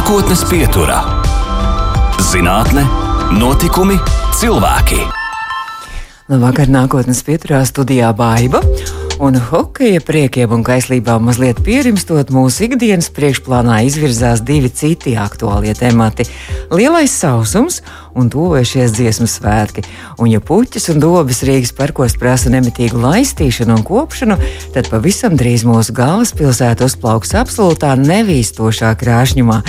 Nākotnes pieturā - zinātne, notikumi, cilvēki. Labvakar, nākotnes pieturā studijā Baiva. Un hokeja priekiem un kaislībām mazliet pierimstot mūsu ikdienas priekšplānā izvirzās divi citi aktuālie temati - lielais sausums un tuvojušies dziesmu svētki. Un, ja puķis un dobas Rīgas parkos prasa nemitīgu laistīšanu un kopšanu, tad pavisam drīz mūsu galvaspilsēta uzplauks absolūtā nevīstošā krāšņumā,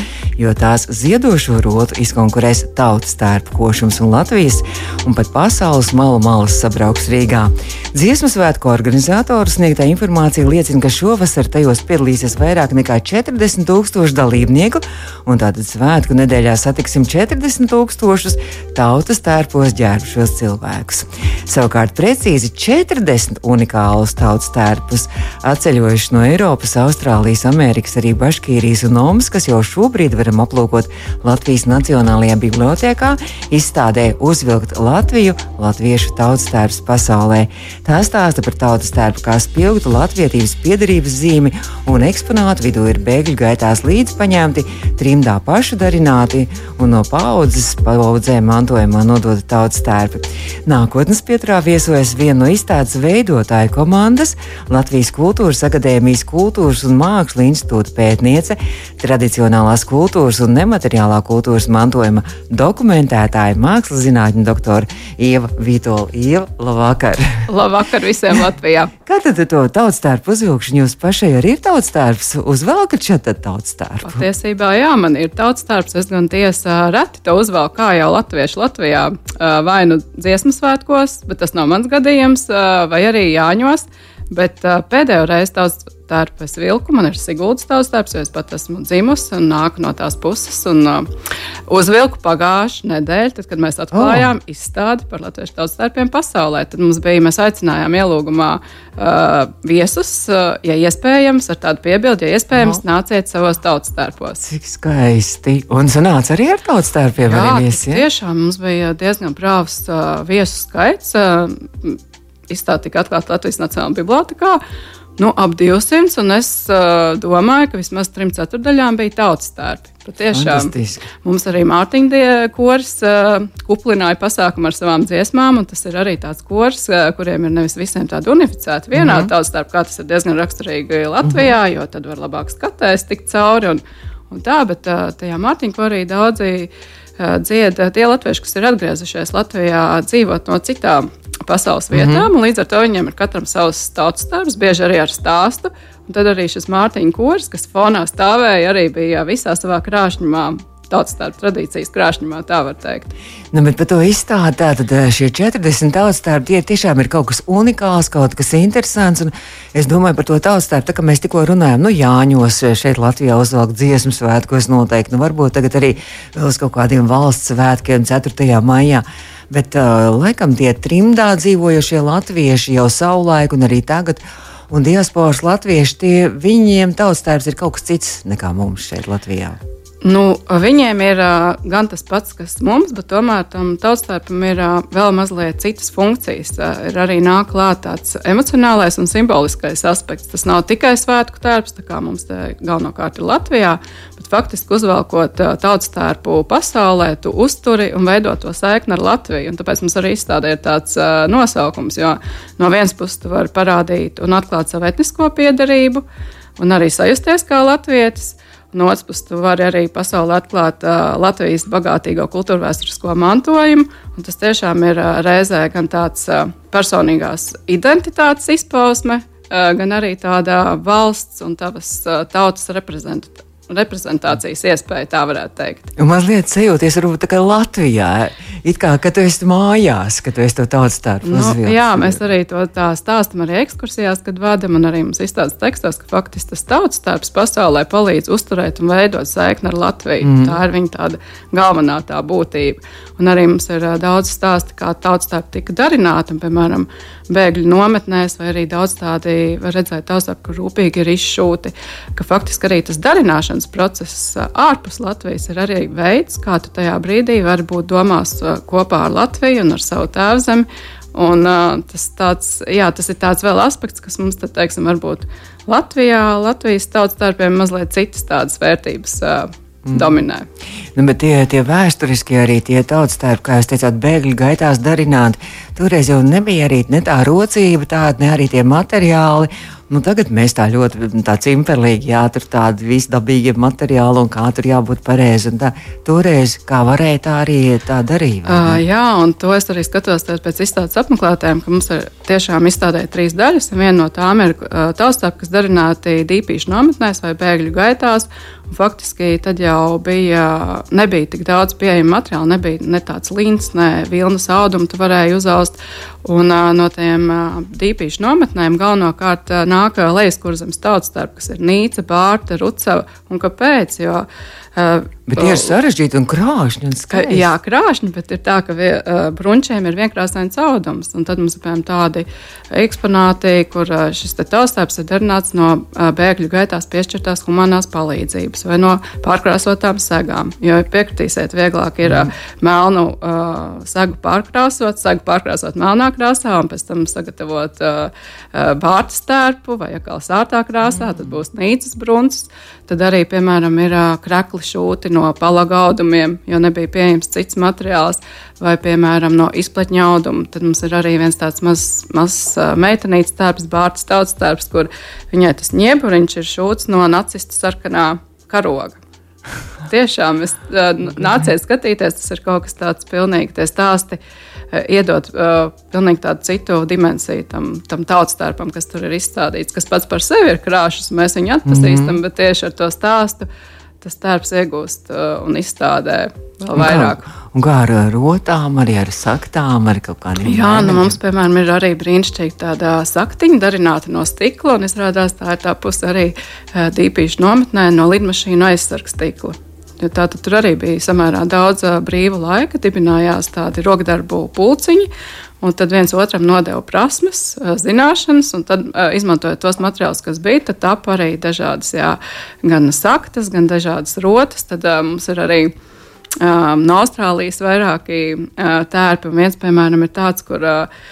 jo tās ziedošo rotu izkonkurēs tautas tērpu košums un Latvijas, un pat pasaules malu malas sabrauks Rīgā. Dziesmu svētku organizatoru sniegtā informācija liecina, ka šovasar tajos piedalīsies vairāk nekā 40 tūkstoši dalībnieku, un tātad svētku nedēļā satiksim 40 tūkstošus tautas tērpos ģērbušos cilvēkus. Savukārt precīzi 40 unikālus tautas tērpus atceļojuši no Eiropas, Austrālijas, Amerikas, arī Baškīrijas un Omas, kas jau šobrīd varam aplūkot Latvijas Nacionālajā bibliotēkā, izstādē Uzvilkt Latviju latviešu tautas tērps pasaulē. Tā stāsta par tautas tērpu kā spilgtu latvietības piedarības zīmi, un eksponātu vidū ir bēgļu gaitās līdz paņemti, trimdā pašu darināti un no paudzes paudzēm mantojumā nodota tautas tērpi. Nākotnes pieturā viesojas viena no izstādes veidotāju komandas Latvijas Kultūras Akadēmijas Kultūras un Mākslu institūta pētniece, tradicionālās kultūras un nemateriālā kultūras mantojuma dokumentētāja mākslas zinātņu doktora Ieva Vitola. Ieva, labvakar! Labvakar visiem Latvijā! Kā tad to tautas tērpu uzvilkšanu jūs pašai arī ir tautas tērps? Uzvelkat šeit tautas tērpu? Patiesībā, jā, man ir tautas tērps. Es gan tiesa reti to uzvelku kā jau latvieši Latvijā vai nu dziesmu svētkos, bet tas nav mans gadījums, vai arī Jāņos. Bet pēdējo reizi tautas tērpu es vilku, man ir Siguldas tautas tērps, jo es pat esmu dzimusi un nāku no tās puses. Un uh, uzvilku pagājušu nedēļu, tad, kad mēs atklājām oh. izstādi par latviešu tautas tērpiem pasaulē. Tad mums bija, mēs aicinājām ielūgumā uh, viesus, uh, ja iespējams, ar tādu piebildi, ja iespējams, oh. nāciet savos tautas tērpos. Cik skaisti! Un sanāca arī ar tautas tērpiem Jā, arī viesi. Ja? Tiešām mums bija diezgan brāvs uh, viesu skaits. Uh, izstāde tika atklāta Latvijas Nacionālajā bibliotekā. Nu, ap 200, un es uh, domāju, ka vismaz trim ceturdaļām bija tautas tērpi. Patiešām mums arī Mārtiņa kurs uh, kuplināja pasākumu ar savām dziesmām, un tas ir arī tāds kurs, uh, kuriem ir nevis visiem tādi unificēti vienādi mm -hmm. tautas tērpi, kā tas ir diezgan raksturīgi Latvijā, mm -hmm. jo tad var labāk skatēs tikt cauri un, un tā, bet uh, tajā Mārtiņa korī daudzi uh, dzied tie latvieši, kas ir atgriezušies Latvijā dzīvot no citām pasaules vietām, mm -hmm. un līdz ar to viņiem ir katram savs tautas darbs, bieži arī ar stāstu. Un tad arī šis Mārtiņa kurs, kas fonā stāvēja, arī bija visā savā krāšņumā tautas tērpa tradīcijas krāšņumā, tā var teikt. Nu, bet par to izstādi tātad eh, šie 40 tautas tērpi, tie tiešām ir kaut kas unikāls, kaut kas interesants. Es domāju par to tautas tērpu, tā kā mēs tikko runājam, nu Jāņos eh, šeit Latvijā uzvelk dziesmu svētkos noteikti, nu varbūt tagad arī vēl uz kaut kādiem valsts svētkiem 4. maijā. Bet uh, laikam tie trimdā dzīvojošie latvieši jau savulaik un arī tagad. Un diasporas latvieši, tie, viņiem tautstērs ir kaut kas cits nekā mums šeit Latvijā. Nu, viņiem ir uh, gan tas pats, kas mums, bet tomēr tam tautstājam ir uh, vēl mazliet citas funkcijas. Uh, ir arī nāk klāt tāds emocionālais un simboliskais aspekts. Tas nav tikai svētku tērps, kā mums te galvenokārt ir Latvijā, faktiski uzvelkot uh, tautstērpu pasaulē, tu uzturi un veido to saikni ar Latviju. Un tāpēc mums arī izstādē ir tāds nosaukums, jo no vienas puses tu vari parādīt un atklāt savu etnisko piedarību un arī sajusties kā latvietis. No otras puses, tu vari arī pasaulē atklāt uh, Latvijas bagātīgo kultūra vēsturisko mantojumu. Tas tiešām ir uh, reizē gan tāds uh, personīgās identitātes izpausme, uh, gan arī tāda valsts un tavas uh, tautas reprezentācija reprezentācijas iespēja, tā varētu teikt. Un mazliet sajūties, varbūt tā kā Latvijā, it kā, ka tu esi mājās, ka tu esi to tautas tērpu nu. Jā, mēs arī to tā stāstam arī ekskursijās, kad vadam, un arī mums izstāsta tekstos, ka faktiski tas tautas tērps pasaulē palīdz uzturēt un veidot saikni ar Latviju. Mm. Tā ir viņa tāda galvenā tā būtība. Un arī mums ir daudz stāstu, kā tautas tērpi tika darināti, un, piemēram, bēgļu nometnēs, vai arī daudz tādi var redzēt, taustāp, ka rūpīgi ir izšūti, ka faktiski arī tas darināšanas process ārpus Latvijas ir arī veids, kā tu tajā brīdī vari būt domās kopā ar Latviju un ar savu tēvzemi. Un, uh, tas, tāds, jā, tas ir tāds vēl aspekts, kas mums, tad, teiksim, varbūt Latvijā, Latvijas tautas starpiem mazliet citas tādas vērtības uh, mm. dominē. Nu, bet tie, tie vēsturiskie arī tie tautstērpi, kā jūs teicāt, bēgļu gaitās darināti, toreiz jau nebija arī ne tā rocība tāda, ne arī tie materiāli. Nu, tagad mēs tā ļoti tā cimperlīgi, jā, tur tādi visdabīgi materiāli un kā tur jābūt pareizi. Toreiz, kā varēja, tā arī tā darīja. Uh, jā, un to es arī skatos pēc izstādes apmeklētājiem, ka mums ir tiešām izstādē trīs daļas. Viena no tām ir uh, taustāk, kas darināti dīpīšu nometnēs vai bēgļu gaitās. Faktiski tad jau bija, nebija tik daudz pieejama materiāla, nebija ne tāds līnijas, ne vilnas auduma, tu varēji uzaust. Un uh, no tiem uh, dīpīšu nometnēm galvenokārt uh, nāk lejaskurzemes tautstarp, kas ir Nīca, Bārta, Rucava. Un kāpēc? Jo, uh, Bet tie ir sarežģīti un krāšņi. Un skaisti. jā, krāšņi, bet ir tā, ka vie, uh, brunčiem ir vienkrāsains audums. Un tad mums ir piemēram tādi eksponāti, kur uh, šis taustēps ir darināts no uh, bēgļu gaitās piešķirtās humanās palīdzības vai no pārkrāsotām segām. Jo piekritīsiet, vieglāk ir mm. melnu uh, segu pārkrāsot, segu pārkrāsot melnā krāsā un pēc tam sagatavot uh, uh, bārta stērpu vai atkal sārtā krāsā, mm. tad būs nīcas bruncis. Tad arī, piemēram, ir uh, krekli šūti no no palagaudumiem, jo nebija pieejams cits materiāls, vai, piemēram, no izpletņa auduma. Tad mums ir arī viens tāds mazs maz, meitenītes tērps, bārtas tautas tērps, kur viņai tas ņēburiņš ir šūts no nacista sarkanā karoga. Tiešām, es nāciet skatīties, tas ir kaut kas tāds pilnīgi tie stāsti. Iedot uh, pilnīgi tādu citu dimensiju tam, tam tautas tērpam, kas tur ir izstādīts, kas pats par sevi ir krāšņs. Mēs viņu atpazīstam, mm -hmm. bet tieši ar to stāstu uh, tas darbs iegūst uh, un izstādē vēl un vairāk. Kā, un kā ar rotām, arī ar saktām, ar kaut kādiem tādiem? Jā, nu mums, piemēram, ir arī brīnišķīgi tāda saktiņa darināta no stikla, un izrādās tā ir tā puse arī uh, dīpīšu nometnē no lidmašīnu aizsargs stikla. Jo tā tur arī bija samērā daudz uh, brīva laika, dibinājās tādi rokdarbu pulciņi, Un tad viens otram nodeva prasmes, zināšanas, un tad, izmantojot tos materiālus, kas bija, tad tapa arī dažādas, jā, gan saktas, gan dažādas rotas. Tad mums ir arī um, no Austrālijas vairāki tērpi, un viens, piemēram, ir tāds, kur uh,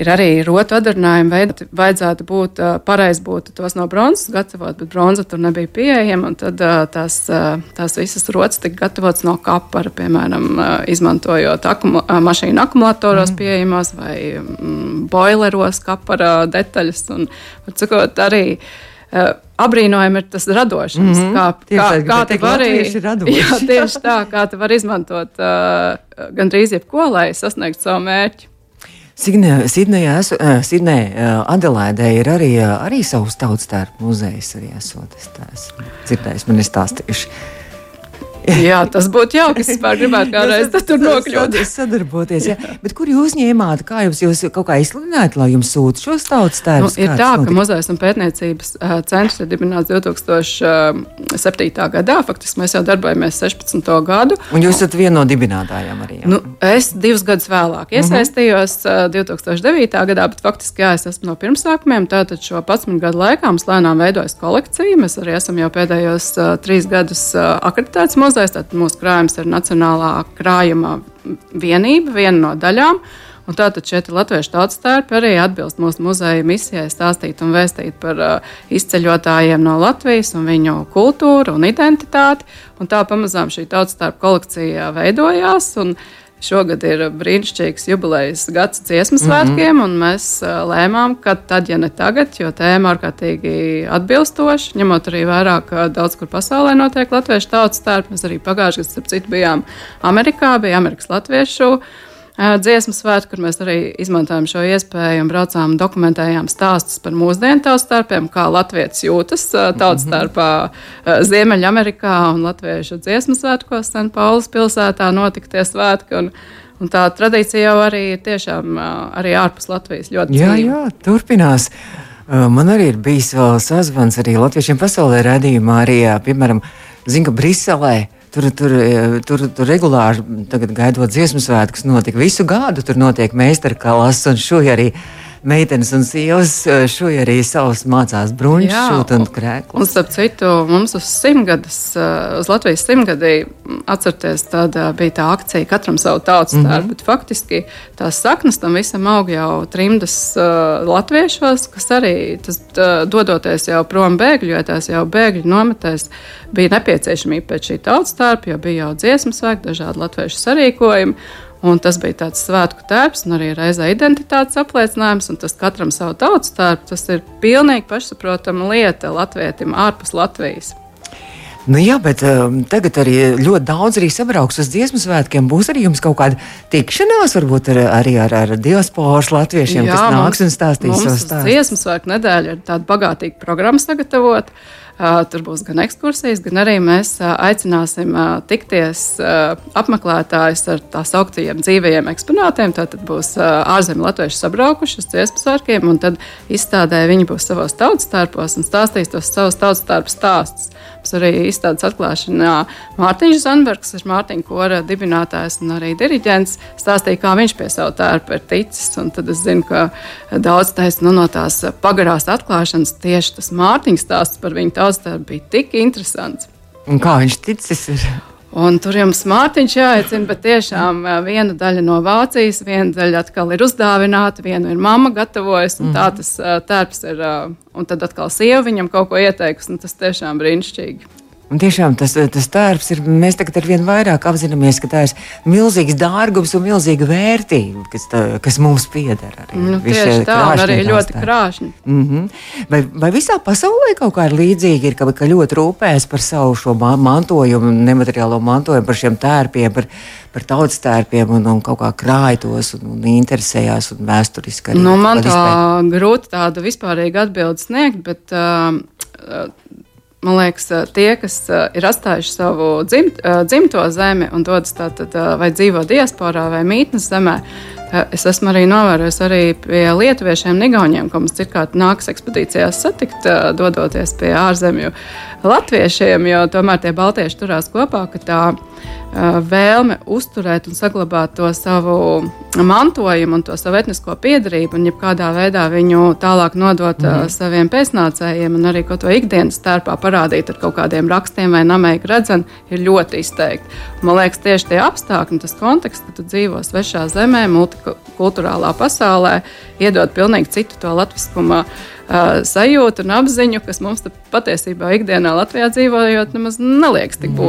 ir arī rotu atdarinājumi veidot. Vajadzētu būt pareizi būtu tos no bronzas gatavot, bet bronza tur nebija pieejama. Tad tās, tās visas rotas tika gatavotas no kapara, piemēram, izmantojot akumu, mašīnu akumulatoros mm. pieejamos vai mm, boileros kapara detaļas. Un, cikot, arī, Abrīnojami ir tas radošums, mm -hmm. kā, kā, tieši, kā tu vari, jā, tieši tā, kā tu vari izmantot uh, gandrīz jebko, lai sasniegtu savu mērķi. Sidnejā, uh, Sidnē, uh, Adelaidē ir arī, uh, arī savs tautas tērpu muzejs. Arī esot, es esmu dzirdējis, man ir stāstījuši. Jā, tas būtu jauki. Es vispār gribētu kādreiz tur nokļūt. Sadarboties, jā. Bet kur jūs ņēmāt? Kā jums, jūs kaut kā izsludinājāt, lai jums sūta šos tautas tēlus? Nu, ir tā, ka Muzejs un pētniecības centrs ir dibināts 2007. gadā. Faktiski mēs jau darbojamies 16. gadu. Un jūs esat viena no dibinātājām arī? Jā? Nu, es divus gadus vēlāk iesaistījos uh -huh. 2009. gadā, bet faktiski jā, es esmu no pirmsākumiem. Tātad šo 11 gadu laikā mums lēnām veidojas kolekcija. Mēs arī esam jau pēdējos uh, trīs gadus uh, akreditēts muzejs muzejs. Tad mūsu krājums ir Nacionālā krājuma vienība, viena no daļām. Un tātad šeit latviešu tautas tērpi arī atbilst mūsu muzeja misijai stāstīt un vēstīt par uh, izceļotājiem no Latvijas un viņu kultūru un identitāti. Un tā pamazām šī tautas tērpa kolekcija veidojās. Un, uh, Šogad ir brīnišķīgs jubilejas gads dziesmu mhm. svētkiem, mm -hmm. un mēs lēmām, ka tad, ja ne tagad, jo tēma ārkārtīgi atbilstoša, ņemot arī vērā, ka daudz kur pasaulē notiek latviešu tautas tērpi. Mēs arī pagājušajā gadā, starp citu, bijām Amerikā, bija Amerikas latviešu dziesmu svētku, kur mēs arī izmantojam šo iespēju un braucām, dokumentējām stāstus par mūsdienu tautas starpiem, kā latvieši jūtas tautas mhm. starpā Ziemeļamerikā un latviešu dziesmu svētkos San Paulas pilsētā notiktie svētki. Un, Un tā tradīcija jau arī tiešām arī ārpus Latvijas ļoti jā. Jā, turpinās. Man arī ir bijis vēl sazvans arī latviešiem pasaulē radījumā, arī, piemēram, zinu, ka Briselē Tur, tur, e, tur, tur regulāri gaidot dziesmu svētkus, notika visu gadu. Tur notiek meistarkalas, un šo arī meitenes un sievas šo arī savus mācās bruņšus un krēklus. Un starp citu, mums uz simtgadus, uz Latvijas simtgadī, atcerieties, tad bija tā akcija katram savu tautas mm -hmm. bet faktiski tās saknes tam visam aug jau trimdas uh, latviešos, kas arī tas, uh, dodoties jau prom bēgļu, jo tās jau bēgļu nometēs bija nepieciešamība pēc šī tautas tērpa, jo bija jau dziesmu svētki, dažādi latviešu sarīkojumi. Un tas bija tāds svētku tērps un arī reizē identitātes apliecinājums. Tas katram savu tautas tērpu, tas ir pilnīgi pašsaprotama lieta latvietim ārpus Latvijas. Nu jā, bet um, tagad arī ļoti daudz arī sabrauks uz dziesmu svētkiem. Būs arī jums kaut kāda tikšanās, varbūt ar, arī ar, ar diasporas latviešiem, jā, kas nāks mums, un stāstīs savus stāstus. Dziesmu svētku nedēļa ir tāda bagātīga programma sagatavota. Tur būs gan ekskursijas, gan arī mēs aicināsim tikties apmeklētājus ar tā sauktiem dzīvajiem eksponātiem. Tad būs ārzemju latvieši sabraukuši uz dziesmu svētkiem, un tad izstādē viņi būs savos tautas starpos un stāstīs tos savus tautas starpu stāstus. Mums arī izstādes atklāšanā Mārtiņš Zanbergs, ir Mārtiņa kora dibinātājs un arī diriģents, stāstīja, kā viņš pie savu tērpa ir ticis. Tad es zinu, ka daudz taisa nu, no tās pagarās atklāšanas tieši tas Mārtiņa stāsts par viņu taustērpu bija tik interesants. Un kā viņš ticis? Ir? Un tur jums Mārtiņš jāaicina, bet tiešām viena daļa no Vācijas, viena daļa atkal ir uzdāvināta, viena ir mamma gatavojas, un tā tas tērps ir. Un tad atkal sieva viņam kaut ko ieteikusi, un tas tiešām brīnišķīgi. Un tiešām tas, tas darbs ir. Mēs tagad ar vien vairāk apzināmies, ka tā ir milzīgs dārgums un milzīga vērtība, kas, tā, kas mums pieder. Arī. Nu, tieši tā, un arī ļoti krāšņi. Mm -hmm. vai, vai visā pasaulē kaut kā ir līdzīgi, ir, ka, ka ļoti rūpējas par savu šo mantojumu, nemateriālo mantojumu, par šiem tērpiem, par, par tautas tērpiem un, un kaut kā krājtos un, un interesējās un vēsturiski arī. Nu, man tā grūti tādu vispārīgu atbildi sniegt, bet. Uh, man liekas, tie, kas ir atstājuši savu dzimt, dzimto zemi un dodas tātad vai dzīvo diasporā vai mītnes zemē, es esmu arī novērojis arī pie lietuviešiem, Nigauniem, ko mums cirkārt nāks ekspedīcijās satikt, dodoties pie ārzemju latviešiem, jo tomēr tie baltieši turās kopā, ka tā vēlme uzturēt un saglabāt to savu mantojumu un to savu etnisko piedarību, un jebkādā veidā viņu tālāk nodot mm. saviem pēcnācējiem, un arī to ikdienas starpā parādīt ar kaut kādiem rakstiem vai namēku redzam, ir ļoti izteikti. Man liekas, tieši tie apstākļi tas konteksts, ka tu dzīvo svešā zemē, multikulturālā pasaulē, iedod pilnīgi citu to latviskumu uh, sajūtu un apziņu, kas mums patiesībā ikdienā Latvijā dzīvojot, nemaz neliekas tik mm.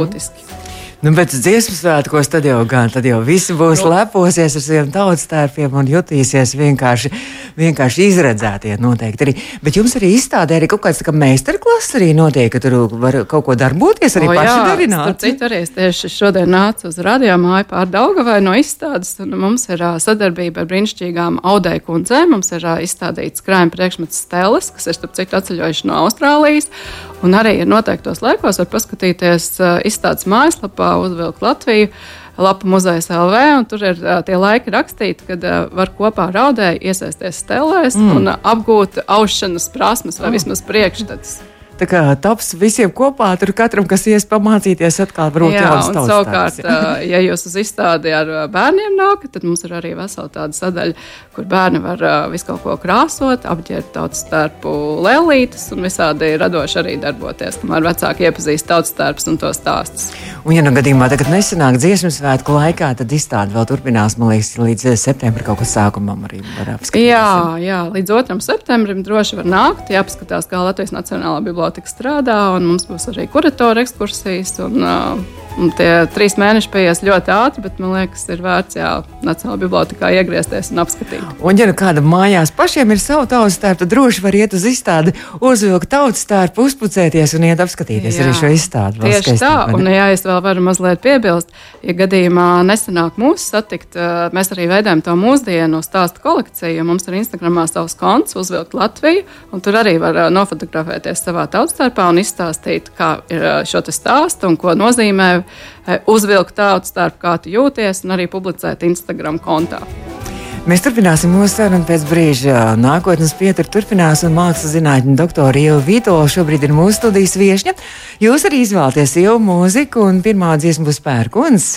Nu, bet dziesmu svētkos tad jau gan, tad jau visi būs nu. leposies ar saviem tautas tērpiem un jutīsies vienkārši, vienkārši izredzētie noteikti arī. Bet jums arī izstādē arī kaut kāds kā meistarklases arī notiek, ka tur var kaut ko darboties, arī o, paši darināt. Citu arī es tieši šodien nācu uz radio māju pār Daugavai no izstādes, un mums ir uh, sadarbība ar brīnišķīgām audēju kundzēm. Mums ir uh, izstādīts krājuma priekšmets steles, kas ir, starp citu, atceļojuši no Austrālijas, un arī ir noteiktos laikos var paskatīties uh, izstādes mājaslapā lapā uzvilkt Latviju. Lapa muzeja LV, un tur ir uh, tie laiki rakstīti, kad uh, var kopā ar audēju iesaisties stelēs mm. un uh, apgūt aušanas prasmes vai mm. vismaz priekšstats. Tā kā taps visiem kopā, tur katram, kas ies pamācīties, atkal varbūt jaunas tautas. Savukārt, ja jūs uz izstādi ar bērniem nākat, tad mums ir arī vesela tāda sadaļa, kur bērni var visu kaut ko krāsot, apģērbt tautas starpu lēlītes un visādi radoši arī darboties, kamēr vecāki iepazīst tautas starpus un to stāstus. Un, ja nu gadījumā tagad nesanāk dziesmu svētku laikā, tad izstāde vēl turpinās, man liekas, līdz septembrim kaut kas sākumam arī var apskatīties. Jā, jā, līdz 2. septembrim droši var nākt, jāpaskatās, kā Latvijas Nacionālā biblioteka biblioteka strādā, un mums būs arī kuratora ekskursijas. Un, uh, Un tie trīs mēneši paies ļoti ātri, bet man liekas, ir vērts jā, Nacionālajā bibliotekā iegriezties un apskatīt. Un, ja nu kāda mājās pašiem ir sava tautas tērpa, tad droši var iet uz izstādi, uzvilkt tautas tērpu, uzpucēties un iet apskatīties jā, arī šo izstādi. Tieši skaistīt, tā, un jā, es vēl varu mazliet piebilst, ja gadījumā nesanāk mūs satikt, mēs arī veidojam to mūsdienu stāstu kolekciju. Mums ir Instagramā savs konts, uzvilkt Latviju, un tur arī var nofotografēties savā tautas tērpā un izstāstīt, kā ir šo stāstu un ko nozīmē Eh, uzvilkt tautu starp, kā tu jūties, un arī publicēt Instagram kontā. Mēs turpināsim mūsu sarunu pēc brīža. Nākotnes pietur turpinās, un mākslas zinātņu doktora Ieva Vitola šobrīd ir mūsu studijas viesņa. Jūs arī izvēlaties jau mūziku, un pirmā dziesma būs pērkons.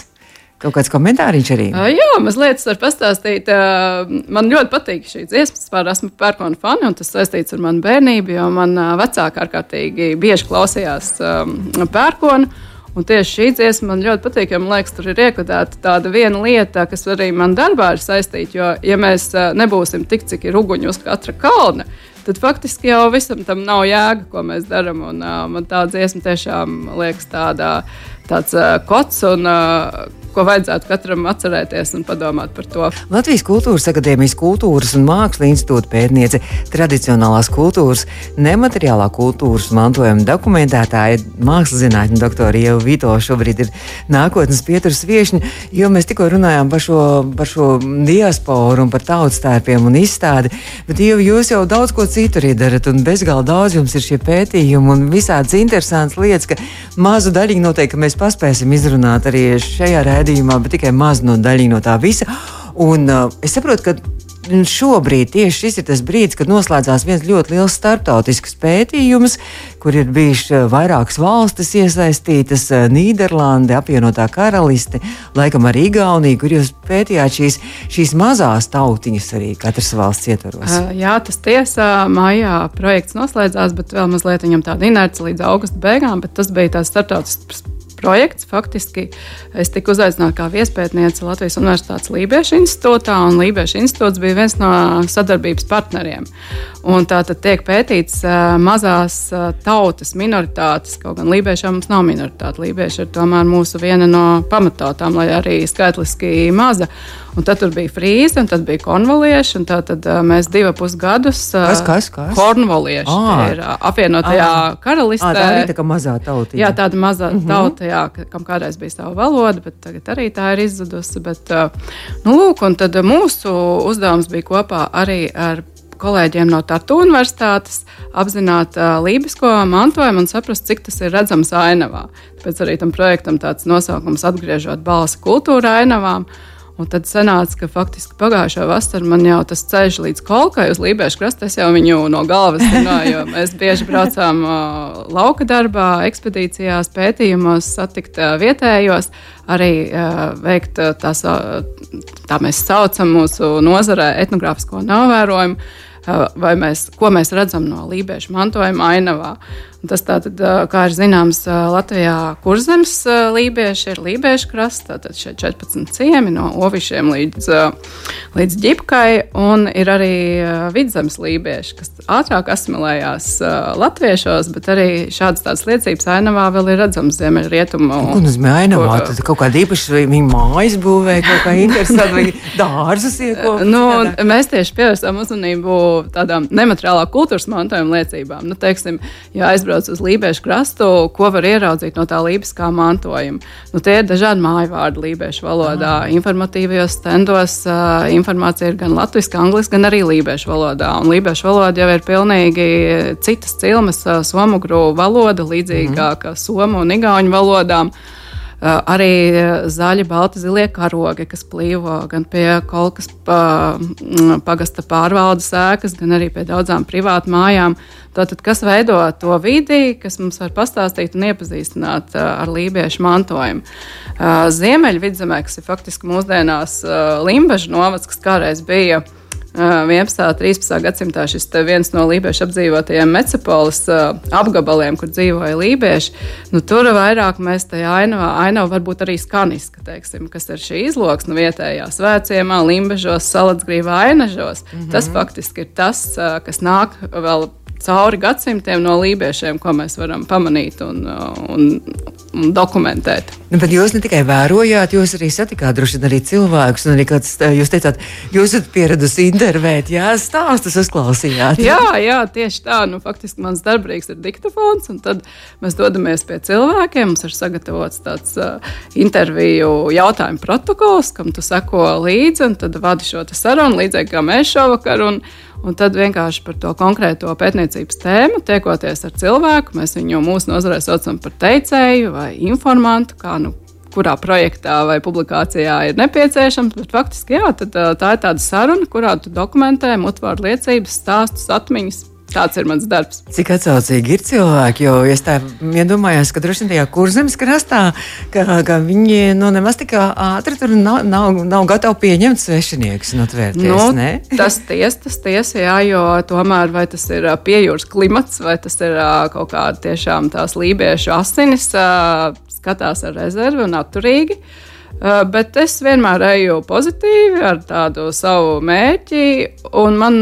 Kaut kāds komentāriņš arī? Uh, jā, mazliet var pastāstīt. Uh, man ļoti patīk šī dziesma. Vispār esmu pērkona fani, un tas saistīts ar manu bērnību, jo man uh, vecāki ārkārtīgi bieži klausījās um, pērkonu. Un tieši šī dziesma man ļoti patīk, jo man liekas, tur ir iekodēta tāda viena lieta, kas arī man darbā ir saistīta. Jo, ja mēs nebūsim tik, cik ir uguņi uz katra kalna, tad faktiski jau visam tam nav jēga, ko mēs darām. Un uh, man tā dziesma tiešām liekas tāda, tāds uh, kots un uh, ko vajadzētu katram atcerēties un padomāt par to. Latvijas Kultūras Akadēmijas Kultūras un Mākslas institūta pētniece, tradicionālās kultūras, nemateriālā kultūras mantojuma dokumentētāja, mākslas zinātņu doktora Ieva Vito šobrīd ir nākotnes pieturas viešņa, jo mēs tikko runājām par šo, par šo diasporu un par tautstērpiem un izstādi, bet Ieva, jūs jau daudz ko citu arī darat un bezgalā daudz jums ir šie pētījumi un visādas interesantas lietas, ka mazu daļiņu noteikti mēs paspēsim izrunāt arī šajā raidījumā, bet tikai maz no daļiņa no tā visa. Un, uh, es saprotu, ka šobrīd tieši šis ir tas brīdis, kad noslēdzās viens ļoti liels starptautisks pētījums, kur ir bijušas uh, vairākas valstis iesaistītas uh, - Nīderlande, apvienotā karaliste, laikam arī Igaunija, kur jūs pētījāt šīs, šīs mazās tautiņas arī katras valsts ietvaros. Uh, jā, tas tiesā maijā projekts noslēdzās, bet vēl mazliet viņam tāda inerce līdz augusta beigām, bet tas bija tāds starptautisks projekts. Faktiski es tiku uzaicināta kā viespētniece Latvijas Universitātes Lībiešu institūtā, un Lībiešu institūts bija viens no sadarbības partneriem. Un tā tad tiek pētīts uh, mazās uh, tautas minoritātes, kaut gan lībiešiem mums nav minoritāte. Lībieši ir tomēr mūsu viena no pamatautām, lai arī skaitliski maza. Un tad bija frīze, un tad bija konvolieši. Tad uh, mēs divus pusgadus uh, kas, kas, kas? kornvolieši ah. ir uh, apvienotajā ah. karalistē. Ah, tā ir tā mazā tauta. Jā, tāda mazā uh mhm. -huh. tauta, jā, kam kādreiz bija sava valoda, bet tagad arī tā ir izzudusi. Bet, uh, nu, lūk, un tad mūsu uzdevums bija kopā arī ar kolēģiem no Tartu Universitātes apzināt uh, lībisko mantojumu un saprast, cik tas ir redzams ainavā. Tāpēc arī tam projektam tāds nosaukums atgriežot balsi kultūra ainavām. Un tad sanāca, ka faktiski pagājušā vasarā man jau tas ceļš līdz kolkai uz Lībiešu krastu, es jau viņu no galvas zināju, jo mēs bieži braucām uh, lauka darbā, ekspedīcijās, pētījumos, satikt uh, vietējos, arī uh, veikt uh, tās, uh, tā mēs saucam mūsu nozarē etnogrāfisko novērojumu vai mēs, ko mēs redzam no lībiešu mantojuma ainavā. Tas tātad, kā ir zināms, Latvijā kurzemes lībieši ir lībiešu krasts, tātad šeit 14 ciemi no ovišiem līdz, līdz ģipkai, un ir arī vidzemes lībieši, kas ātrāk asimilējās latviešos, bet arī šādas tādas liecības ainavā vēl ir redzams ziemeļrietumu. Ko nozīmē ainavā? Kur, tad kaut kāda īpaša viņa mājas būvē, kaut kā interesanta, vai dārzus iekopot? Nu, mēs tieši pievērsām uzmanību tādām nemateriālā kultūras mantojuma liecībām. Nu, teiksim, ja aizbrauc uz Lībiešu krastu, ko var ieraudzīt no tā lībiskā mantojuma. Nu, tie ir dažādi māju vārdi lībiešu valodā. Ah. Informatīvajos stendos uh, informācija ir gan latviešu, gan angliski, gan arī lībiešu valodā. Un lībiešu valoda jau ir pilnīgi citas cilmes, uh, somugru valoda, līdzīgāka mm -hmm. somu un igauņu valodām. Uh, arī zaļi, balti, zilie karogi, kas plīvo gan pie kolkas pa, pagasta pārvaldes ēkas, gan arī pie daudzām privātu mājām. Tātad, kas veido to vidi, kas mums var pastāstīt un iepazīstināt ar lībiešu mantojumu? Ziemeļvidzemē, kas ir faktiski mūsdienās Limbaģa novads, kas kādreiz bija 11. un 13. gadsimtā šis viens no lībiešu apdzīvotajiem metropoles apgabaliem, kur dzīvoja lībieši. Nu, tur vairāk mēs tajā ainavā, ainavā varbūt arī skaniska, teiksim, kas ir šī izloksne nu, vietējā svētciemā, limbežos, salacgrīvā ainažos. Mm -hmm. Tas faktiski ir tas, kas nāk vēl cauri gadsimtiem no lībiešiem, ko mēs varam pamanīt un, un, un dokumentēt. Nu, bet jūs ne tikai vērojāt, jūs arī satikāt droši vien arī cilvēkus, arī kāds, jūs teicāt, jūs esat pieradusi intervēt, jā, stāstus uzklausījāt. Jā, jā, tieši tā. Nu, faktiski mans darbs ir diktafons, un tad mēs dodamies pie cilvēkiem. Mums ir sagatavots tāds uh, interviju jautājumu protokols, kam tu seko līdzi, un tad vadi šo sarunu līdzīgi kā mēs šovakar. Un, Un tad vienkārši par to konkrēto pētniecības tēmu, tiekoties ar cilvēku, mēs viņu mūsu nozarē saucam par teicēju vai informantu, kā nu, kurā projektā vai publikācijā ir nepieciešams. Bet faktiski jā, tad, tā ir tāda saruna, kurā tu dokumentē mutvārdu liecības, stāstus, atmiņas Tāds ir mans darbs. Cik atsaucīgi ir cilvēki, jo es tā iedomājos, ka droši vien tajā kurzemes krastā, ka, ka viņi nu, nemaz tik ātri tur nav, nav, nav gatavi pieņemt svešinieks un atvērties. Nu, ne? tas ties, tas tiesa, jā, jo tomēr vai tas ir piejūras klimats, vai tas ir kaut kāda tiešām tās lībiešu asinis, skatās ar rezervi un atturīgi. Uh, bet es vienmēr eju pozitīvi ar tādu savu mērķi. Man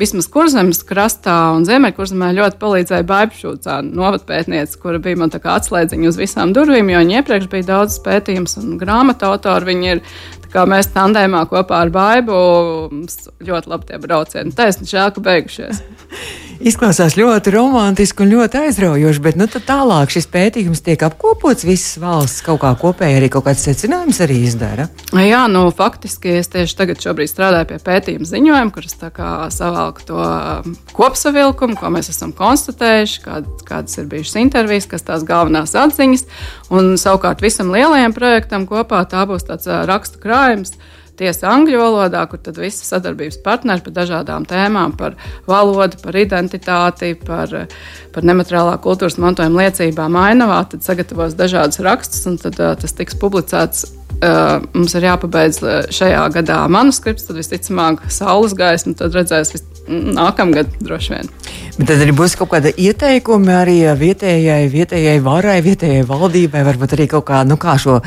vismaz kurzemes krastā un ziemeļkurzemē ļoti palīdzēja Baibšūcā novatpētniece, kura bija man atslēdziņa uz visām durvīm, jo viņa iepriekš bija daudz pētījums un grāmatu autori. Viņi ir kā mēs tandēmā kopā ar Baibu ļoti labi tie braucieni. Taisni žēl, ka beigušies. Izklausās ļoti romantiski un ļoti aizraujoši, bet nu, tālāk šis pētījums tiek apkopots visas valsts kaut kā kopēji, arī kaut kāds secinājums arī izdara. Jā, nu faktiski es tieši tagad strādāju pie pētījuma ziņojuma, kuras savalku to um, kopsavilkumu, ko mēs esam konstatējuši, kād, kādas ir bijušas intervijas, kas tās galvenās atziņas, un savukārt visam lielajam projektam kopā tā būs tāds uh, rakstu krājums tiesa angļu valodā, kur tad visi sadarbības partneri par dažādām tēmām, par valodu, par identitāti, par, par nemateriālā kultūras mantojuma liecībām ainavā, tad sagatavos dažādus rakstus, un tad, uh, tas tiks publicēts Uh, mums ir jāpabeidz šajā gadā manuskripts, tad visticamāk, saules gaisma, tad redzēs nākamgad droši vien. Bet tad arī būs kaut kāda ieteikuma arī vietējai, vietējai varai, vietējai valdībai, varbūt arī kaut kā, nu, kā šo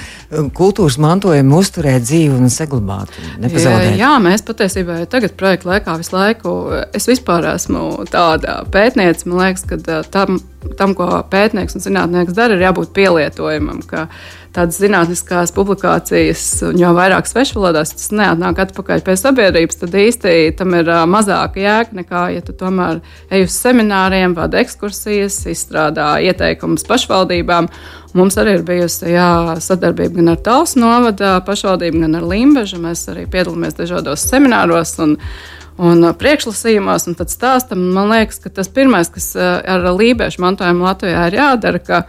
kultūras mantojumu uzturēt dzīvi un saglabāt. Nepazaudēt. Jā, mēs patiesībā tagad projekta laikā visu laiku, es vispār esmu tāda pētniece, man liekas, ka tam, tam, ko pētnieks un zinātnieks dara, ir jābūt pielietojumam. Ka, uh, tādas zinātniskās publikācijas, jau vairāk svešvalodās tas neatnāk atpakaļ pie sabiedrības, tad īsti tam ir mazāka jēga nekā, ja tu tomēr ej uz semināriem, vada ekskursijas, izstrādā ieteikumus pašvaldībām. Mums arī ir bijusi jā, sadarbība gan ar Tausu novada pašvaldību, gan ar Limbežu. Mēs arī piedalāmies dažādos semināros. Un, un priekšlasījumos, un tad stāstam. Man liekas, ka tas pirmais, kas ar lībiešu mantojumu Latvijā ir jādara, ka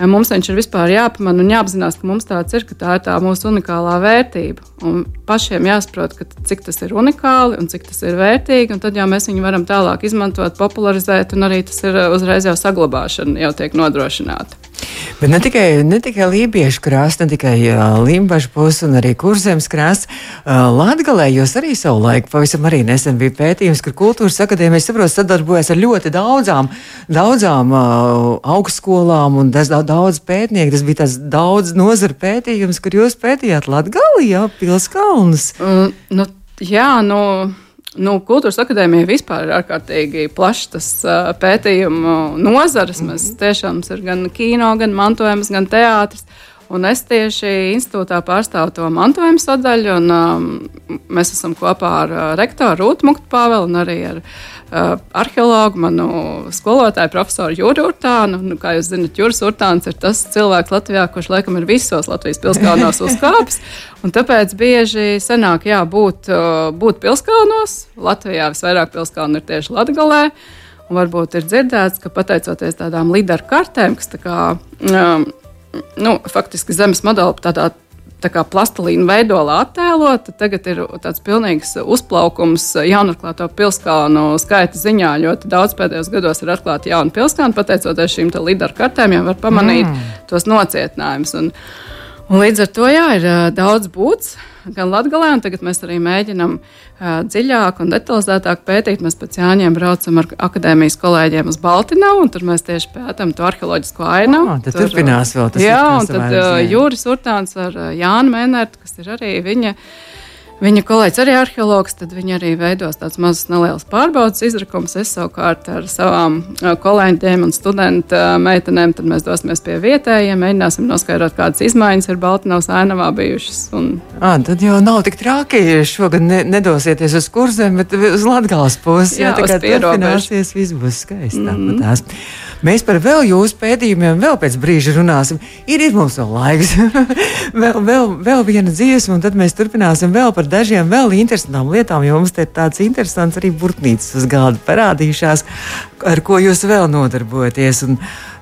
Mums viņš ir vispār jāpamana un jāapzinās, ka mums tāds ir, ka tā ir tā mūsu unikālā vērtība. Un pašiem jāsaprot, ka, cik tas ir unikāli un cik tas ir vērtīgi, un tad jau mēs viņu varam tālāk izmantot, popularizēt, un arī tas ir uzreiz jau saglabāšana jau tiek nodrošināta. Bet ne tikai, ne tikai lībiešu krāsa, ne tikai uh, limbažu puses un arī kurzemes krāsa. Uh, Latgalē jūs arī savu laiku pavisam arī nesen bija pētījums, kur kultūras akadēmija, saprot, sadarbojas ar ļoti daudzām, daudzām uh, augstskolām un daudz, daudz pētnieku. Tas bija tas daudz nozaru pētījums, kur jūs pētījāt Latgalī, jā, Pilskalnas. Mm, nu, jā, nu. Nu, kultūras akadēmija vispār ir ārkārtīgi plašs tas uh, pētījumu nozars. Mēs tiešām ir gan kino, gan mantojums, gan teātris. Un es tieši institūtā pārstāvu to mantojuma sadaļu, un um, mēs esam kopā ar uh, rektoru Rūtu Muktu Pāvelu un arī ar uh, arheologu, manu skolotāju, profesoru Jūru Urtānu. Nu, kā jūs zinat, Jūras Urtāns ir tas cilvēks Latvijā, kurš laikam ir visos Latvijas pilskalnos uzkāpis. Un tāpēc bieži senāk jā, būt, uh, būt pilskalnos. Latvijā visvairāk pilskalnu ir tieši Latgalē. Un varbūt ir dzirdēts, ka pateicoties tādām līderu kartēm, kas tā kā, um, nu, faktiski zemes modeli tādā tā kā plastelīna veidolā attēlota. Tagad ir tāds pilnīgs uzplaukums jaunatklāto pilskalnu skaita ziņā. Ļoti daudz pēdējos gados ir atklāti jauni pilskalni, pateicoties šīm līderu kartēm, jau var pamanīt mm. tos nocietinājumus. Un, un līdz ar to jā, ir daudz būts gan Latvijā, un tagad mēs arī mēģinām uh, dziļāk un detalizētāk pētīt. Mēs pēc Jāņiem braucam ar akadēmijas kolēģiem uz Baltinavu, un tur mēs tieši pētām to arheoloģisko ainavu. Oh, tad tur, turpinās vēl tas. Jā, un tad uh, Jūris Urtāns ar uh, Jānu Mēnertu, kas ir arī viņa. Uh, Viņa kolēģis arī arheologs, tad viņi arī veidos tādas mazas nelielas pārbaudas izrakumus. Es savukārt ar savām kolēģiem un studentu meitenēm mēs dosimies pie vietējiem, mēģināsim noskaidrot, kādas izmaiņas ir Baltiņas ainavā bijušas. Un... À, tad jau nav tik traki, ja šogad ne, nedosieties uz kursiem, bet uz Latgales pusi. Jā tā kā turpināsies, viss būs skaisti. Mm -hmm. Mēs par vēl jūsu pētījumiem vēl pēc brīža runāsim. Ir, ir mums vēl laiks. vēl, vēl, vēl viena dziesma, un tad mēs turpināsim vēl par dažiem vēl interesantām lietām, jo mums te ir tāds interesants arī burtnīcas uz galda parādījušās, ar ko jūs vēl nodarbojaties. Un,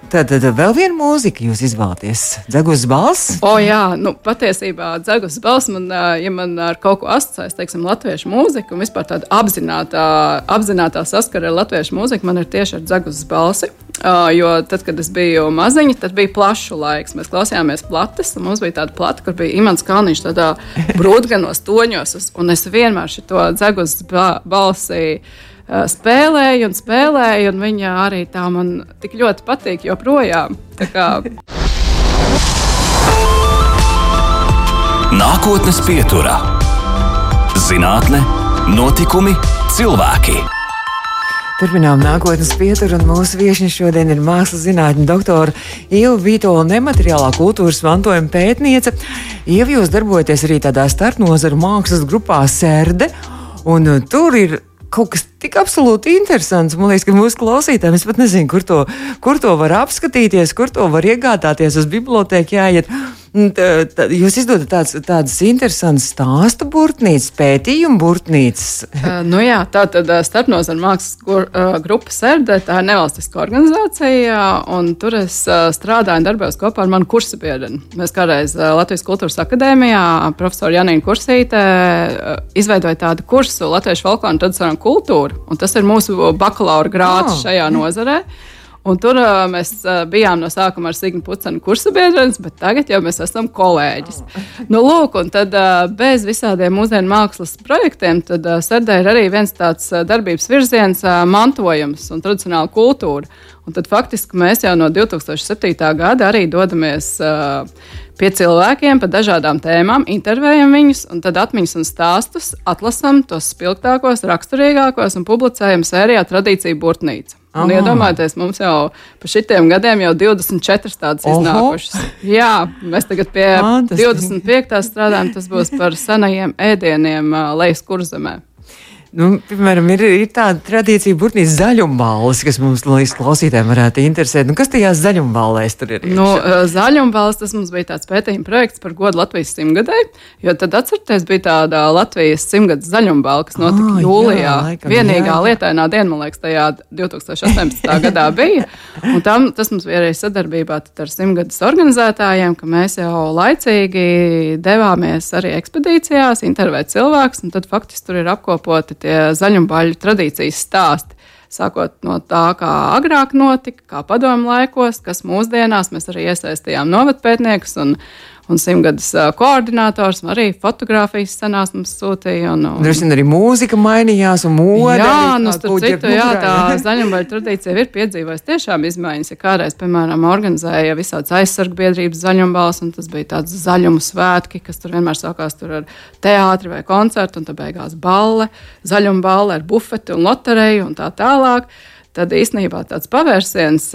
Tad, tad vēl viena mūzika jūs izvēlaties. Dzegus balss? O, jā, nu, patiesībā dzegus balss man, ja man ar kaut ko asociēs, teiksim, latviešu mūziku un vispār tāda apzinātā, apzinātā saskara ar latviešu mūziku, man ir tieši ar dzegus balsi. Uh, jo tad, kad es biju maziņa, tad bija plašs laiks. Mēs klausījāmies plates, un mums bija tāda plata, kur bija imants kalniņš tādā brūdganos toņos, un es vienmēr šo dzegus balsi spēlēju un spēlēju, un viņa arī tā man tik ļoti patīk joprojām. Nākotnes pieturā - zinātne, notikumi, cilvēki. Turpinām nākotnes pieturu, un mūsu viesiņš šodien ir mākslas zinātņu doktora Ieva Vitola, nemateriālā kultūras mantojuma pētniece. Ieva, jūs darbojaties arī tādā starpnozaru mākslas grupā Serde, un tur ir kaut kas tik absolūti interesants. Man liekas, ka mūsu klausītājiem es pat nezinu, kur to, kur to var apskatīties, kur to var iegādāties. Uz biblioteku jāiet. Tā, tā, jūs izdodat tādas, tādas interesantas stāstu burtnīcas, pētījumu burtnīcas. uh, nu jā, tā tad starpnozara mākslas gur, uh, grupa Serde, tā ir nevalstiska organizācija, un tur es uh, strādāju un darbojos kopā ar manu kursu biedru. Mēs kādreiz uh, Latvijas Kultūras akadēmijā profesoru Janīnu Kursītē uh, izveidoja tādu kursu Latviešu folkloru un tradicionālu kultūru un tas ir mūsu bakalaura grāts oh. šajā nozarē. Un tur uh, mēs uh, bijām no sākuma ar Signu Pucenu kursa biedrens, bet tagad jau mēs esam kolēģis. Nu, lūk, un tad uh, bez visādiem mūsdienu mākslas projektiem, tad uh, Sardē ir arī viens tāds uh, darbības virziens uh, - mantojums un tradicionāla kultūra. Un tad faktiski mēs jau no 2007. gada arī dodamies. Uh, pie cilvēkiem par dažādām tēmām, intervējam viņus, un tad atmiņas un stāstus atlasam tos spilgtākos, raksturīgākos un publicējam sērijā Tradīcija Burtnīca. Un iedomājieties, mums jau pa šitiem gadiem jau 24 tādas Oho. iznākušas. Jā, mēs tagad pie Fantastiski. 25. strādājam, tas būs par senajiem ēdieniem lejas kurzemē. Nu, piemēram, ir, ir tāda tradīcija, burtīs zaļumballes, kas mums liekas klausītājiem varētu interesēt. Nu, kas tajās zaļumballēs tur ir? Nu, zaļumballes tas mums bija tāds pētījuma projekts par godu Latvijas simtgadai, jo tad atcerieties, bija tāda Latvijas simtgades zaļumballa, kas notika ah, jūlijā. Jā, laikam, Vienīgā jā. lietainā diena, man liekas, tajā 2018. gadā bija. Un tam, tas mums bija arī sadarbībā ar simtgades organizētājiem, ka mēs jau laicīgi devāmies arī ekspedīcijās, intervēt cilvēkus, un tad faktiski tur ir apkopoti tie zaļumbaļu tradīcijas stāsti. Sākot no tā, kā agrāk notika, kā padomu laikos, kas mūsdienās mēs arī iesaistījām novatpētniekus un, un simtgadus koordinators, arī fotografijas senās mums sūtīja. Un, un... Droši vien arī mūzika mainījās, un mūde. Jā, nu, starp citu, jā, tā zaļumbaļa tradīcija ir piedzīvojusi tiešām izmaiņas. Ja kādreiz, piemēram, organizēja visādas aizsargbiedrības zaļumbals, un tas bija tāds zaļumu svētki, kas tur vienmēr sākās tur ar teātri vai koncertu, un tad beigās balle, zaļumballe ar bufeti un lotereju un tā tālāk tad īstenībā tāds pavērsiens,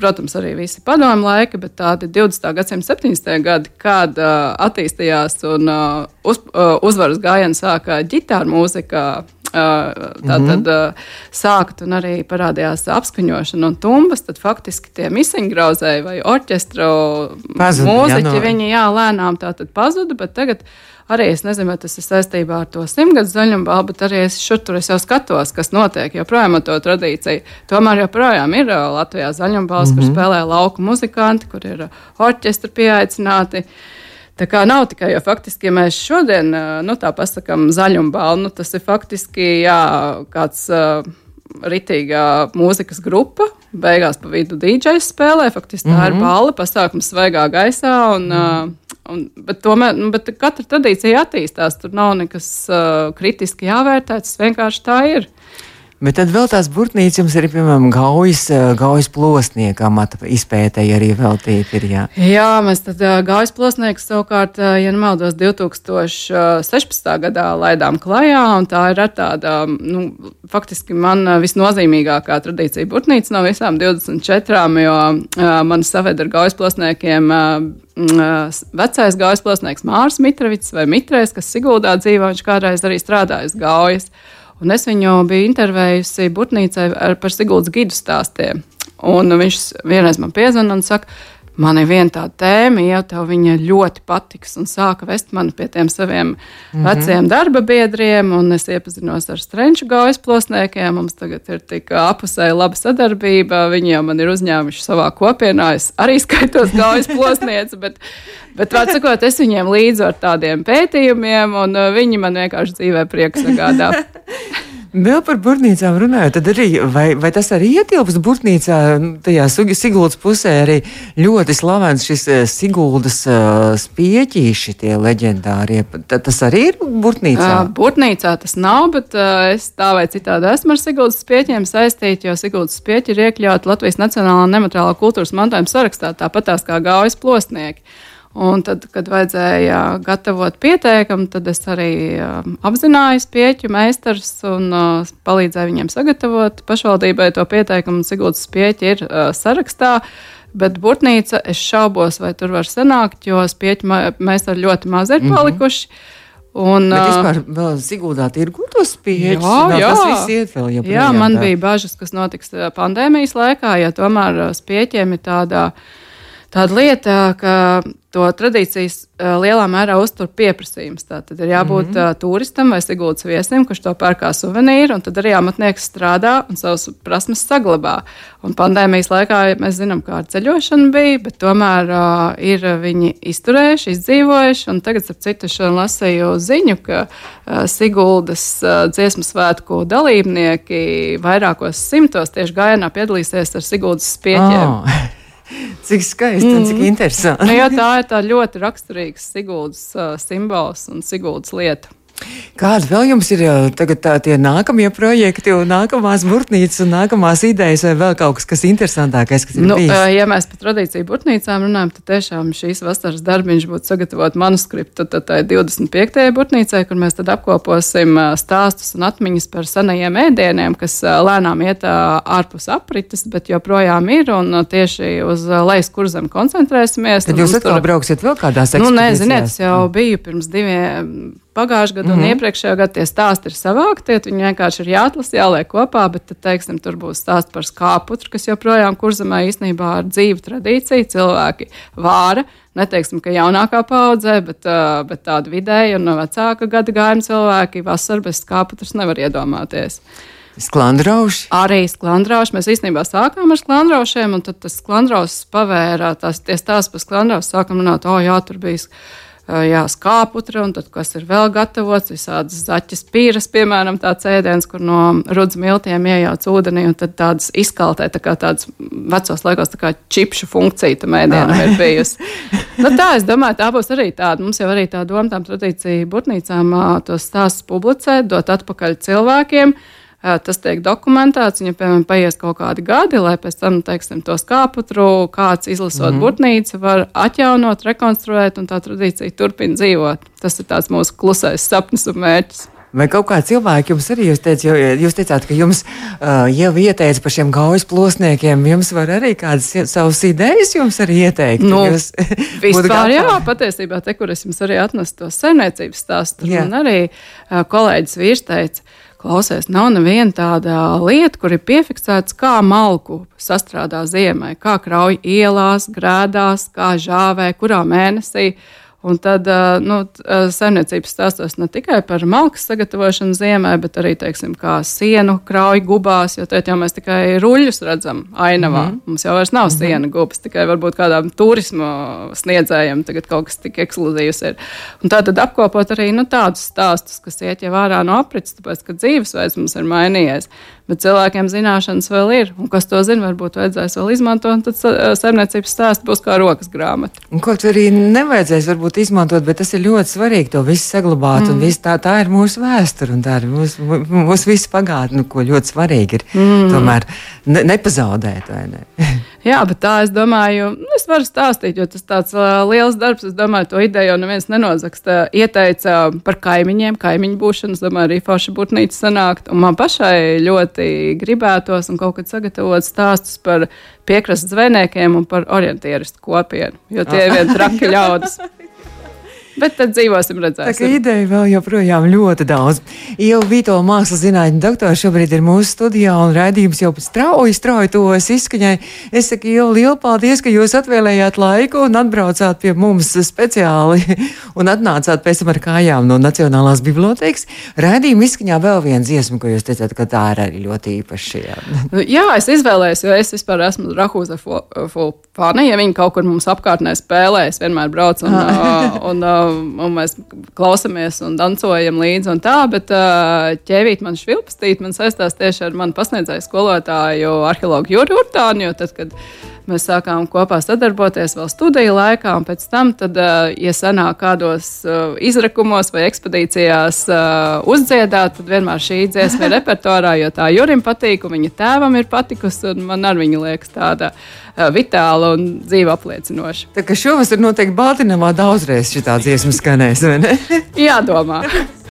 protams, arī visi padomu laika, bet tādi 20. gadsimta 70. gadi, kad attīstījās un uz, uzvaras gājienu sāka ģitāra mūzika. Tā tad mm -hmm. sākt un arī parādījās apskaņošana un tumbas. Tad faktiski tie misiņgrauzēji vai orķestra mūziķi, jā, no. viņi jā, lēnām tā tad pazuda, bet tagad arī es nezinu, vai tas ir saistībā ar to simtgadu zaļumu, bet arī es šur tur es jau skatos, kas notiek joprojām ar to tradīciju. Tomēr joprojām ir Latvijā zaļumbals, mm -hmm. kur mhm. spēlē lauku muzikanti, kur ir orķestri pieaicināti. Tā kā nav tikai, jo faktiski, ja mēs šodien, nu, tā pasakām, zaļumbalnu, nu, tas ir faktiski, jā, kāds. Uh, ritīgā mūzikas grupa. Beigās pa vidu DJs spēlē. Faktiski tā mm -hmm. ir mhm. balva, pasākums svaigā gaisā. Un, mm -hmm. uh, un, bet, tomēr, nu, bet katra tradīcija attīstās. Tur nav nekas uh, kritiski jāvērtē. Tas vienkārši tā ir. Bet tad vēl tās burtnīcas jums ir, piemēram, gaujas, eh, gaujas plosnieka amata izpētēji arī veltīti. Ir, jā. jā, mēs tad uh, gaujas plosnieks savukārt, uh, ja nemaldos, 2016. gadā laidām klajā, un tā ir tāda, nu, faktiski man visnozīmīgākā tradīcija burtnīca no visām 24, jo man saved ar gaujas plosniekiem. Vecais gaujas plosnieks Mārs Mitrovits vai Mitrais, kas Siguldā dzīvo, viņš kādreiz arī strādājis gaujas. Un es viņu biju intervējusi Burtnīcai par Siguldas gidu stāstiem. Un viņš vienreiz man piezvanīja un saka, man ir viena tāda tēma, ja tev viņa ļoti patiks, un sāka vest mani pie tiem saviem mm -hmm. veciem darba biedriem, un es iepazinos ar strenču gaujas plosniekiem. Mums tagad ir tik apusēja laba sadarbība, viņi jau man ir uzņēmuši savā kopienā, es arī skaitos gaujas plosnieci, bet, bet vārds sakot, es viņiem līdzu ar tādiem pētījumiem, un uh, viņi man vienkārši dzīvē prieks sagādā. Vēl par burtnīcām runājot, tad arī, vai, vai tas arī ietilpst burtnīcā, nu, tajā Siguldas pusē arī ļoti slavens šis eh, Siguldas uh, spieķīši, tie leģendārie. T tas arī ir burtnīcā? Uh, burtnīcā tas nav, bet uh, es tā vai citādi esmu ar Siguldas spieķiem saistīti, jo Siguldas spieķi ir iekļauti Latvijas Nacionālā nemateriālā kultūras mantojuma sarakstā, tāpat tās kā gaujas plosnieki. Un tad, kad vajadzēja gatavot pieteikumu, tad es arī uh, apzinājos pieķu meistarus un uh, palīdzēju viņiem sagatavot. Pašvaldībai to pieteikumu Sigūdas pieķi ir uh, sarakstā. Bet būtnīca, es šaubos, vai tur var sanākt, jo spieķu meistari ļoti maz ir mhm. palikuši. Mm -hmm. Un, Bet vispār vēl Sigūdā tirgu tos spieķus. Jā, jā. tas viss iet vēl joprojām. Jā, man tā. bija bažas, kas notiks pandēmijas laikā, ja tomēr spieķiem ir tādā tāda lieta, ka to tradīcijas lielā mērā uztur pieprasījums. Tad ir jābūt mm -hmm. turistam vai sigūdas viesim, kurš to pērk kā suvenīru, un tad arī amatnieks strādā un savus prasmes saglabā. Un pandēmijas laikā mēs zinām, kāda ceļošana bija, bet tomēr uh, ir viņi izturējuši, izdzīvojuši. Un tagad, ap citu, šodien lasīju ziņu, ka uh, Siguldas uh, dziesmu svētku dalībnieki vairākos simtos tieši gājienā piedalīsies ar Siguldas spieķiem. Oh. Cik skaisti mm. un cik mm. interesanti. Nu, jā, tā ir tā ļoti raksturīgs Sigūdas uh, simbols un Sigūdas lieta. Kādi vēl jums ir tagad tā, tie nākamie projekti, un nākamās burtnīcas, un nākamās idejas, vai vēl kaut kas, kas interesantākais, kas ir nu, bijis? Ja mēs par tradīciju burtnīcām runājam, tad tiešām šīs vasaras darbiņš būtu sagatavot manuskriptu tad tā 25. burtnīcai, kur mēs tad apkoposim stāstus un atmiņas par senajiem ēdieniem, kas lēnām iet ārpus aprites, bet joprojām ir, un tieši uz lejas kurzem koncentrēsimies. Tad jūs atkal tur... brauksiet vēl kādās ekspedīcijās? Nu, nē, ziniet, es jau biju pirms diviem pagājušā gada mm -hmm. un mhm. iepriekšējā gada tie stāsti ir savākti. Viņi vienkārši ir jāatlasa, jāliek kopā, bet tad, teiksim, tur būs stāsts par skāputru, kas joprojām kurzemē īstenībā ir dzīva tradīcija. Cilvēki vāra, neteiksim, ka jaunākā paudzē, bet, uh, bet tāda vidēja un no vecāka gada gājuma cilvēki vasarā bez skāputras nevar iedomāties. Sklandrauši? Arī sklandrauši. Mēs īstenībā sākām ar sklandraušiem, un tad tas sklandraus pavēra, tās tās par sklandraus sākam runāt, o jā, tur bija jā, skāputra, un tad, kas ir vēl gatavots, visādas zaķis pīras, piemēram, tāds ēdiens, kur no rudz miltiem iejauc ūdenī, un tad tādas izkaltē, tā kā tāds vecos laikos, tā kā čipšu funkcija tam ēdienam ir bijusi. nu, tā, es domāju, tā būs arī tāda. Mums jau arī tā doma, tām tradīcija būtnīcām tos stāstus publicēt, dot atpakaļ cilvēkiem. Tas tiek dokumentēts, ja, piemēram, paies kaut kādi gadi, lai pēc tam, teiksim, to skāputru kāds izlasot mm -hmm. būtnīcu, var atjaunot, rekonstruēt, un tā tradīcija turpina dzīvot. Tas ir tāds mūsu klusais sapnis un mērķis. Vai kaut kā cilvēki jums arī, jūs, teic, jūs teicāt, ka jums uh, jau ieteica par šiem gaujas plosniekiem, jums var arī kādas savas idejas jums arī ieteikt? Nu, jūs vispār, jā, patiesībā te, kur es jums arī atnesu to saimniecības stāstu, un arī uh, kolēģis vīrs teica, Klausies, nav neviena tāda lieta, kur ir piefiksēts, kā malku sastrādā ziemai, kā krauj ielās, grēdās, kā žāvē, kurā mēnesī. Un tad nu, saimniecības stāstos ne tikai par malkas sagatavošanu ziemē, bet arī, teiksim, kā sienu krauju gubās, jo tad jau mēs tikai ruļļus redzam ainavā. Mm -hmm. Mums jau vairs nav mm -hmm. siena gubas, tikai varbūt kādām turismu sniedzējiem tagad kaut kas tik ekskluzīvs ir. Un tā tad apkopot arī nu, tādus stāstus, kas iet jau ārā no aprits, tāpēc, ka dzīvesveids mums ir mainījies bet cilvēkiem zināšanas vēl ir. Un kas to zina, varbūt vajadzēs vēl izmantot, tad saimniecības stāsts būs kā rokas grāmata. Un ko arī nevajadzēs varbūt izmantot, bet tas ir ļoti svarīgi to visu saglabāt. Mm. Un visu tā, tā ir mūsu vēsture un tā ir mūsu, mūsu visa pagātne, ko ļoti svarīgi ir mm. tomēr ne, nepazaudēt. Ne? Jā, bet tā es domāju, nu, es varu stāstīt, jo tas tāds liels darbs. Es domāju, to ideju jau neviens nenozaksta. Ieteica par kaimiņiem, kaimiņu būšanu. Es domāju, arī forši būtnīca sanākt. Un man pašai ļoti gribētos un kaut kad sagatavot stāstus par piekrastes zvejniekiem un par orientieristu kopienu, jo tie ir vien traki ļaudis. Bet tad dzīvosim, redzēsim. Tā ideja vēl joprojām ļoti daudz. Ieva Vito, mākslas zinātņu doktora, šobrīd ir mūsu studijā un raidījums jau strauji, strauji tuvojas izskaņai. Es saku, Ieva, lielu paldies, ka jūs atvēlējāt laiku un atbraucāt pie mums speciāli un atnācāt pēc tam ar kājām no Nacionālās bibliotēkas. Raidījuma izskaņā vēl viena dziesma, ko jūs teicāt, ka tā ir arī ļoti īpaša. Jā, jā es izvēlējos, jo es vispār esmu Rahūza fani. Ja viņi kaut kur mums apkārtnē spēlē, es vienmēr braucu un, un, un un mēs klausāmies un dancojam līdzi un tā, bet ķēvīt man švilpstīt, man saistās tieši ar manu pasniedzēju skolotāju arheologu Juri Urtānu, jo tad, kad Mēs sākām kopā sadarboties vēl studiju laikā, un pēc tam, tad, ja sanāk kādos izrakumos vai ekspedīcijās uzdziedāt, tad vienmēr šī dziesma ir repertuārā, jo tā Jurim patīk, un viņa tēvam ir patikusi, un man ar viņu liekas tāda vitāla un dzīve apliecinoša. Tā kā šovasar noteikti Baltiņā daudzreiz šī dziesma skanēs, vai ne? Jādomā.